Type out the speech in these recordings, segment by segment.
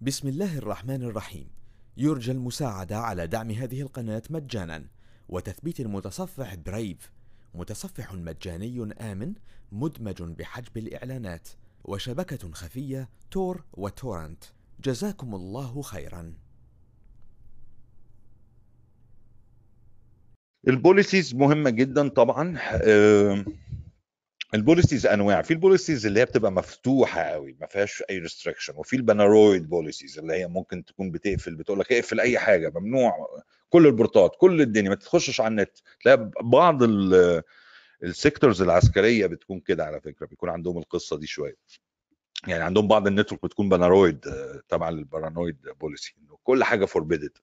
بسم الله الرحمن الرحيم. يرجى المساعدة على دعم هذه القناة مجانا. وتثبيت المتصفح Brave متصفح مجاني آمن مدمج بحجب الإعلانات. وشبكة خفية Tor و torrent. جزاكم الله خيرا. ال policies مهمة جدا طبعا. آه، ال policies أنواع. في ال policies اللي هي بتبقى مفتوحة قوي ما فيهاش أي restriction وفي ال paranoid policies اللي هي ممكن تكون بتقفل بتقول لك اقفل أي حاجة ممنوع كل البورتات كل الدنيا ما تخشش على النت. تلاقي بعض ال sectors العسكرية بتكون كده على فكرة بيكون عندهم القصة دي شوية. يعني عندهم بعض ال network بتكون paranoid آه، تبع ال paranoid policy كل حاجة forbidden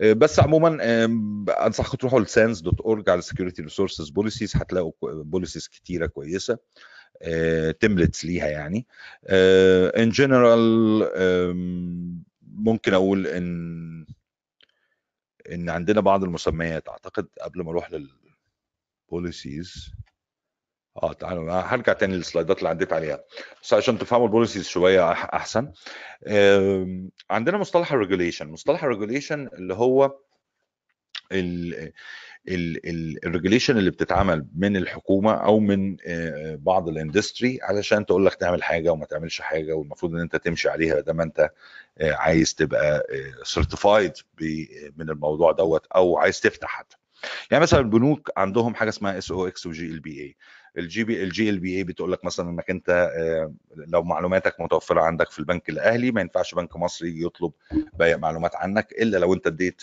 بس عموما أنصحكم تروحوا ل SANS dot org على security resources policies هتلاقوا policies كتيرة كويسة templates ليها يعني. in general ممكن أقول ان إن عندنا بعض المسميات أعتقد قبل ما أروح لل policies آه تعالوا هرجع تاني للسلايدات اللي عديت عليها. بس عشان تفهموا ال policies شوية أحسن. عندنا مصطلح ال regulation مصطلح ال regulation اللي هو ال regulation اللي بتتعمل من الحكومة أو من بعض ال industry علشان تقول لك تعمل حاجة وما تعملش حاجة والمفروض إن أنت تمشي عليها ده لما أنت عايز تبقى certified من الموضوع دوت أو عايز تفتح حتى. يعني مثلا البنوك عندهم حاجة اسمها اس أو إكس وجي ال بي اي ال GB ال GLBA بتقول لك مثلا إنك أنت لو معلوماتك متوفرة عندك في البنك الأهلي ما ينفعش بنك مصري يطلب باقي معلومات عنك إلا لو أنت اديت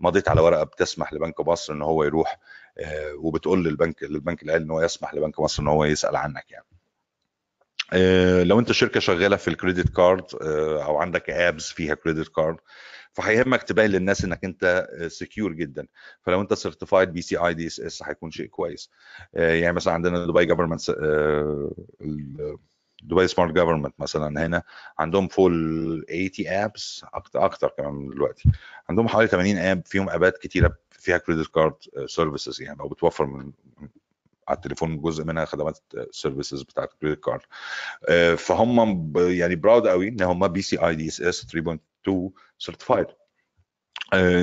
مضيت على ورقة بتسمح لبنك مصر إن هو يروح وبتقول للبنك للبنك الأهلي إن هو يسمح لبنك مصر إن هو يسأل عنك يعني. لو أنت شركة شغالة في ال credit card أو عندك apps فيها credit card فهيهمك تبين للناس إنك أنت secure جدا. فلو أنت سيرتيفايد بي سي اي دي اس اس هيكون شيء كويس. يعني مثلا عندنا دبي government دبي smart government مثلا هنا عندهم فوق ال 80 apps أكتر أكتر كمان دلوقتي. عندهم حوالي 80 app فيهم أبات كتيرة فيها credit card services يعني أو بتوفر من على التليفون جزء منها خدمات ال services بتاعت ال credit card فهم يعني proud قوي إن هم بي سي اي دي اس اس 3.2 سيرتيفايد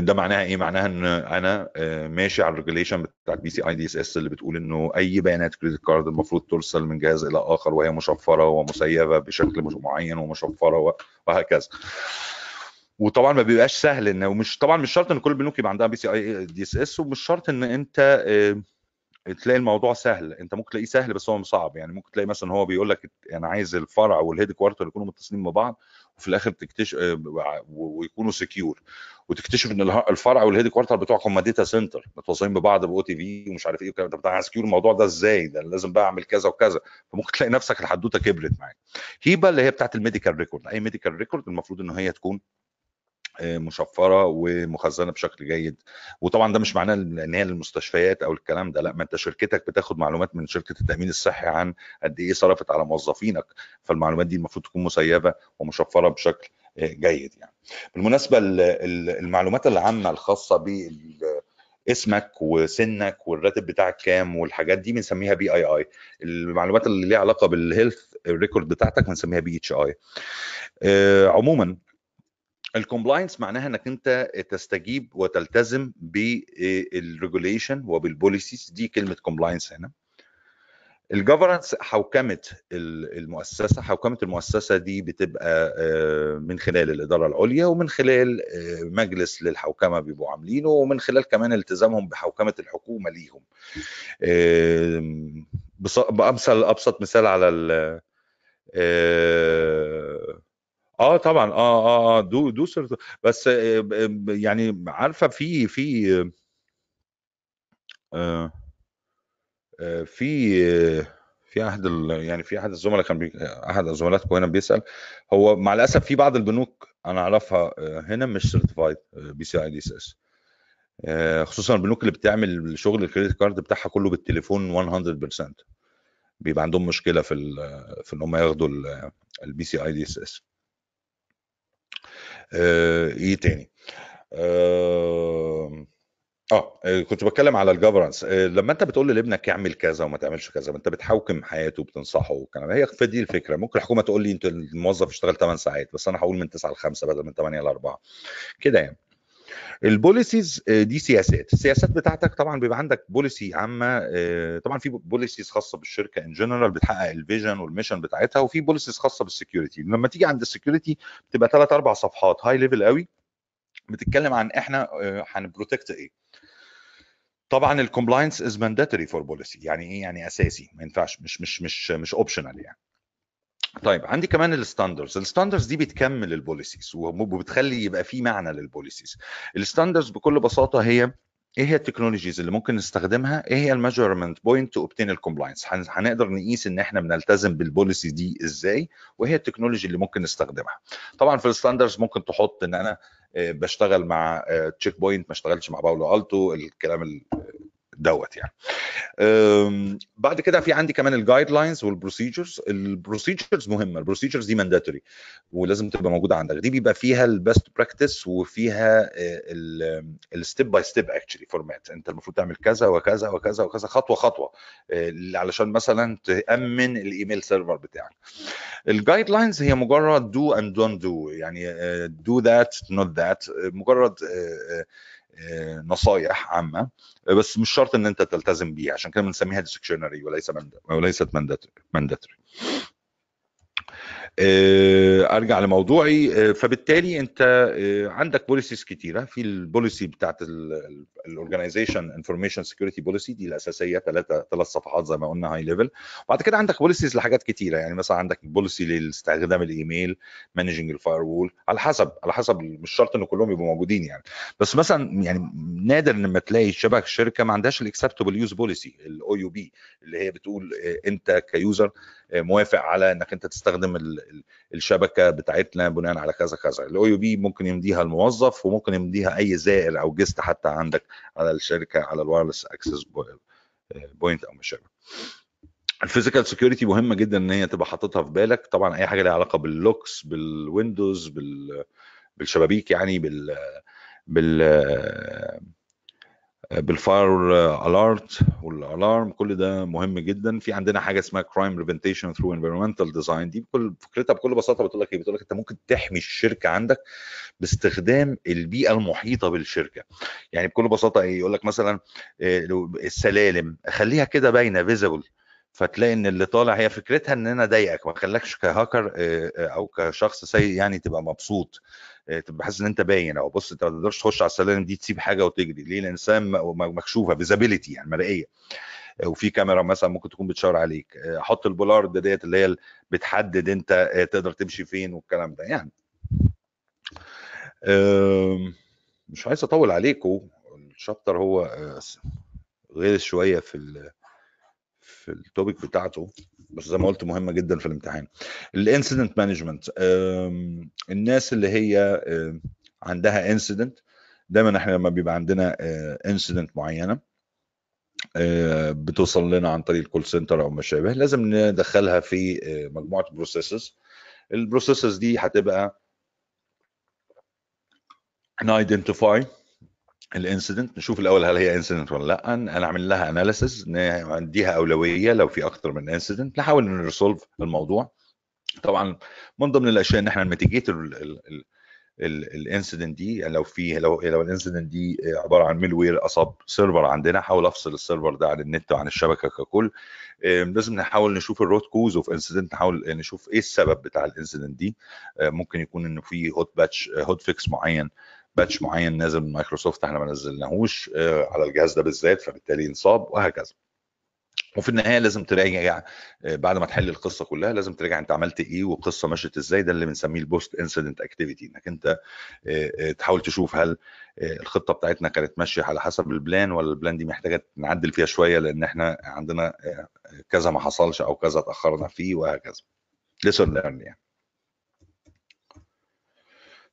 ده معناها إيه؟ معناها إن أنا ماشي على ال regulation بتاعت بي سي اي دي اس اس اللي بتقول إنه أي بيانات credit card المفروض ترسل من جهاز إلى آخر وهي مشفرة ومسيفة بشكل معين ومشفرة وهكذا. وطبعا ما بيبقاش سهل إن ومش طبعا مش شرط إن كل البنوك يبقى عندها بي سي اي دي اس اس ومش شرط إن أنت تلاقي الموضوع سهل أنت ممكن تلاقيه سهل بس هو صعب يعني ممكن تلاقي مثلا هو بيقول لك أنا عايز الفرع وال headquarter يكونوا متصلين ببعض وفي الآخر تكتشف ويكونوا secure وتكتشف إن الفرع وال headquarter بتوعك هم data center متواصلين ببعض ب OTV ومش عارف إيه والكلام ده. secure الموضوع ده إزاي؟ ده لازم بقى أعمل كذا وكذا. فممكن تلاقي نفسك الحدوتة كبرت معاك. HIPAA اللي هي بتاعت ال medical record أي medical record المفروض إن هي تكون مشفرة ومخزنة بشكل جيد. وطبعا ده مش معناه إن هي للمستشفيات أو الكلام ده لأ ما أنت شركتك بتاخد معلومات من شركة التأمين الصحي عن قد إيه صرفت على موظفينك. فالمعلومات دي المفروض تكون مسيفة ومشفرة بشكل جيد يعني. بالمناسبة المعلومات العامة الخاصة ب اسمك وسنك والراتب بتاعك كام والحاجات دي بنسميها PII. المعلومات اللي ليها علاقة بال health record بتاعتك بنسميها PHI. عموما ال compliance معناها إنك أنت تستجيب وتلتزم بال regulation وبال policies دي كلمة compliance هنا. ال governance حوكمه المؤسسة حوكمه المؤسسة دي بتبقى من خلال الإدارة العليا ومن خلال مجلس للحوكمه بيبقوا عاملينه ومن خلال كمان التزامهم بحوكمه الحكومة ليهم. بامثل أبسط مثال على ال آه طبعا آه آه آه دو دو بس يعني عارفة في في آه في في أحد يعني في أحد الزملاء كان بي أحد زملائكم هنا بيسأل هو مع الأسف في بعض البنوك أنا أعرفها هنا مش سيرتيفايد بي سي آي دي إس إس. خصوصا البنوك اللي بتعمل شغل ال credit card بتاعها كله بالتليفون 100% بيبقى عندهم مشكلة في في ان هم ياخدوا ال PCI DSS. إيه تاني؟ آه آه آه، كنت بتكلم على ال governance لما انت بتقول لابنك اعمل كذا وما تعملش كذا انت بتحوكم حياته وبتنصحه والكلام. هي دي الفكرة. ممكن الحكومة تقول لي انت الموظف اشتغل 8 ساعات بس أنا هقول من 9 ل 5 بدل من 8 ل 4 كده يعني. ال policies آه، دي سياسات. السياسات بتاعتك طبعا بيبقى عندك policy عامة آه، طبعا في policies خاصة بالشركة in general بتحقق ال vision وال mission بتاعتها وفي policies خاصة بال security لما تيجي عند ال security بتبقى ثلاث أربع صفحات high level قوي بتتكلم عن إحنا آه، هن protect إيه. طبعا ال compliance is mandatory for policy يعني إيه؟ يعني أساسي ما ينفعش مش مش مش مش optional يعني. طيب عندي كمان ال standards. ال standards دي بتكمل ال policies وبتخلي يبقى في معنى لل policies. ال standards بكل بساطة هي إيه هي ال technologies اللي ممكن نستخدمها؟ إيه هي ال measurement point to obtain ال compliance هنقدر نقيس ان إحنا بنلتزم بال policy دي إزاي؟ وايه هي ال technology اللي ممكن نستخدمها؟ طبعا في ال standards ممكن تحط ان أنا آه، بشتغل مع Check Point ما اشتغلش مع Palo Alto الكلام دوت يعني. بعد كده في عندي كمان ال guidelines وال procedures ال procedures مهمة. ال procedures دي mandatory ولازم تبقى موجودة عندك. دي بيبقى فيها ال best practice وفيها ال step by step actually format انت المفروض تعمل كذا وكذا وكذا وكذا خطوة خطوة آه، علشان مثلا تأمن ال email server بتاعك. ال guidelines هي مجرد do and don't do يعني do that not that مجرد آه، آه، نصايح عامة. بس مش شرط إن أنت تلتزم بيها عشان كده بنسميها discretionary وليس وليست mandatory آه، أرجع لموضوعي. آه، فبالتالي أنت آه، عندك policies كتيرة. في ال policy بتاعت ال organization information security policy دي الأساسية ثلاثة ثلاث صفحات زي ما قلنا high level وبعد كده عندك policies لحاجات كتيرة. يعني مثلا عندك بوليسي لاستخدام ال email managing ال firewall على حسب على حسب مش شرط إن كلهم يبقوا موجودين يعني. بس مثلا يعني نادر لما تلاقي شبكه شركة ما عندهاش ال acceptable use policy ال AUP اللي هي بتقول أنت ك user موافق على إنك أنت تستخدم الشبكة بتاعتنا بناء على كذا كذا. ال AUP ممكن يمديها الموظف وممكن يمديها أي زائر أو guest حتى عندك على الشركة على ال wireless access point أو شابه ال physical security مهمة جدا إن هي تبقى حاططها في بالك. طبعا أي حاجة ليها علاقة بال locks بال windows بال بالشبابيك يعني بال بال بال fire alert وال alarm كل ده مهم جدا. في عندنا حاجة اسمها crime prevention through environmental design دي بكل فكرتها بكل بساطة بتقول لك إيه؟ بتقول لك أنت ممكن تحمي الشركة عندك باستخدام البيئة المحيطة بالشركة. يعني بكل بساطة إيه؟ يقول لك مثلا آه، السلالم خليها كده باينة visible فتلاقي إن اللي طالع هي فكرتها إن أنا أضايقك ما اخليكش كهاكر آه، آه، أو كشخص سيء يعني تبقى مبسوط. تبقى حاسس إن أنت باين. أو بص أنت ما تقدرش تخش على السلالم دي تسيب حاجة وتجري. ليه؟ لأن السلالم مكشوفة visibility يعني مرئيه وفي كاميرا مثلا ممكن تكون بتشاور عليك. أحط ال bollard ديت اللي هي بتحدد أنت تقدر تمشي فين والكلام ده يعني. مش عايز أطول عليكم ال chapter هو غير شوية في في ال topic بتاعته بس زي ما قلت مهمه جدا في الامتحان. ال incident management الناس اللي هي عندها incident دايما إحنا لما بيبقى عندنا incident آه، معينة آه، بتوصل لنا عن طريق ال call center أو ما شابه لازم ندخلها في آه، مجموعة processes ال processes دي هتبقى ن identify ال incident نشوف الأول هل هي incident ولا لأ. نعمل لها analysis نديها أولوية لو في أكتر من incident نحاول ن resolve الموضوع. طبعا من ضمن الأشياء إن إحنا ن mitigate ال incident دي يعني لو في لو لو ال incident دي عبارة عن malware اصاب server عندنا احاول أفصل ال server ده عن النت وعن الشبكة ككل. لازم نحاول نشوف ال root cause of incident نحاول نشوف إيه السبب بتاع ال incident دي. ممكن يكون إنه في hot patch hot fix معين. patch معين نازل من مايكروسوفت إحنا ما نزلناهوش آه، على الجهاز ده بالذات فبالتالي انصاب وهكذا. وفي النهاية لازم تراجع آه، بعد ما تحل القصة كلها لازم تراجع انت عملت إيه والقصة مشت إزاي ده اللي بنسميه ال post incident activity انك انت آه، تحاول تشوف هل الخطة بتاعتنا كانت ماشية على حسب ال plan ولا ال plan دي محتاجة نعدل فيها شوية لأن إحنا عندنا كذا ما حصلش أو كذا اتأخرنا فيه وهكذا. learn يعني.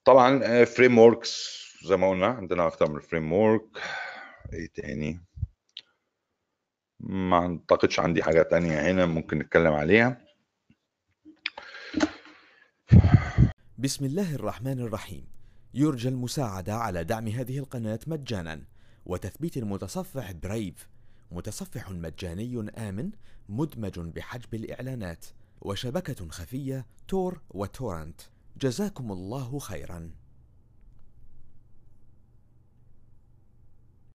طبعا frame آه، works زي ما قلنا عندنا أكتر من framework إيه تاني؟ ما أعتقدش عندي حاجة تانية هنا ممكن نتكلم عليها. بسم الله الرحمن الرحيم. يرجى المساعدة على دعم هذه القناة مجانا. وتثبيت المتصفح برايف متصفح مجاني آمن مدمج بحجب الإعلانات. وشبكة خفية تور وتورنت جزاكم الله خيرا.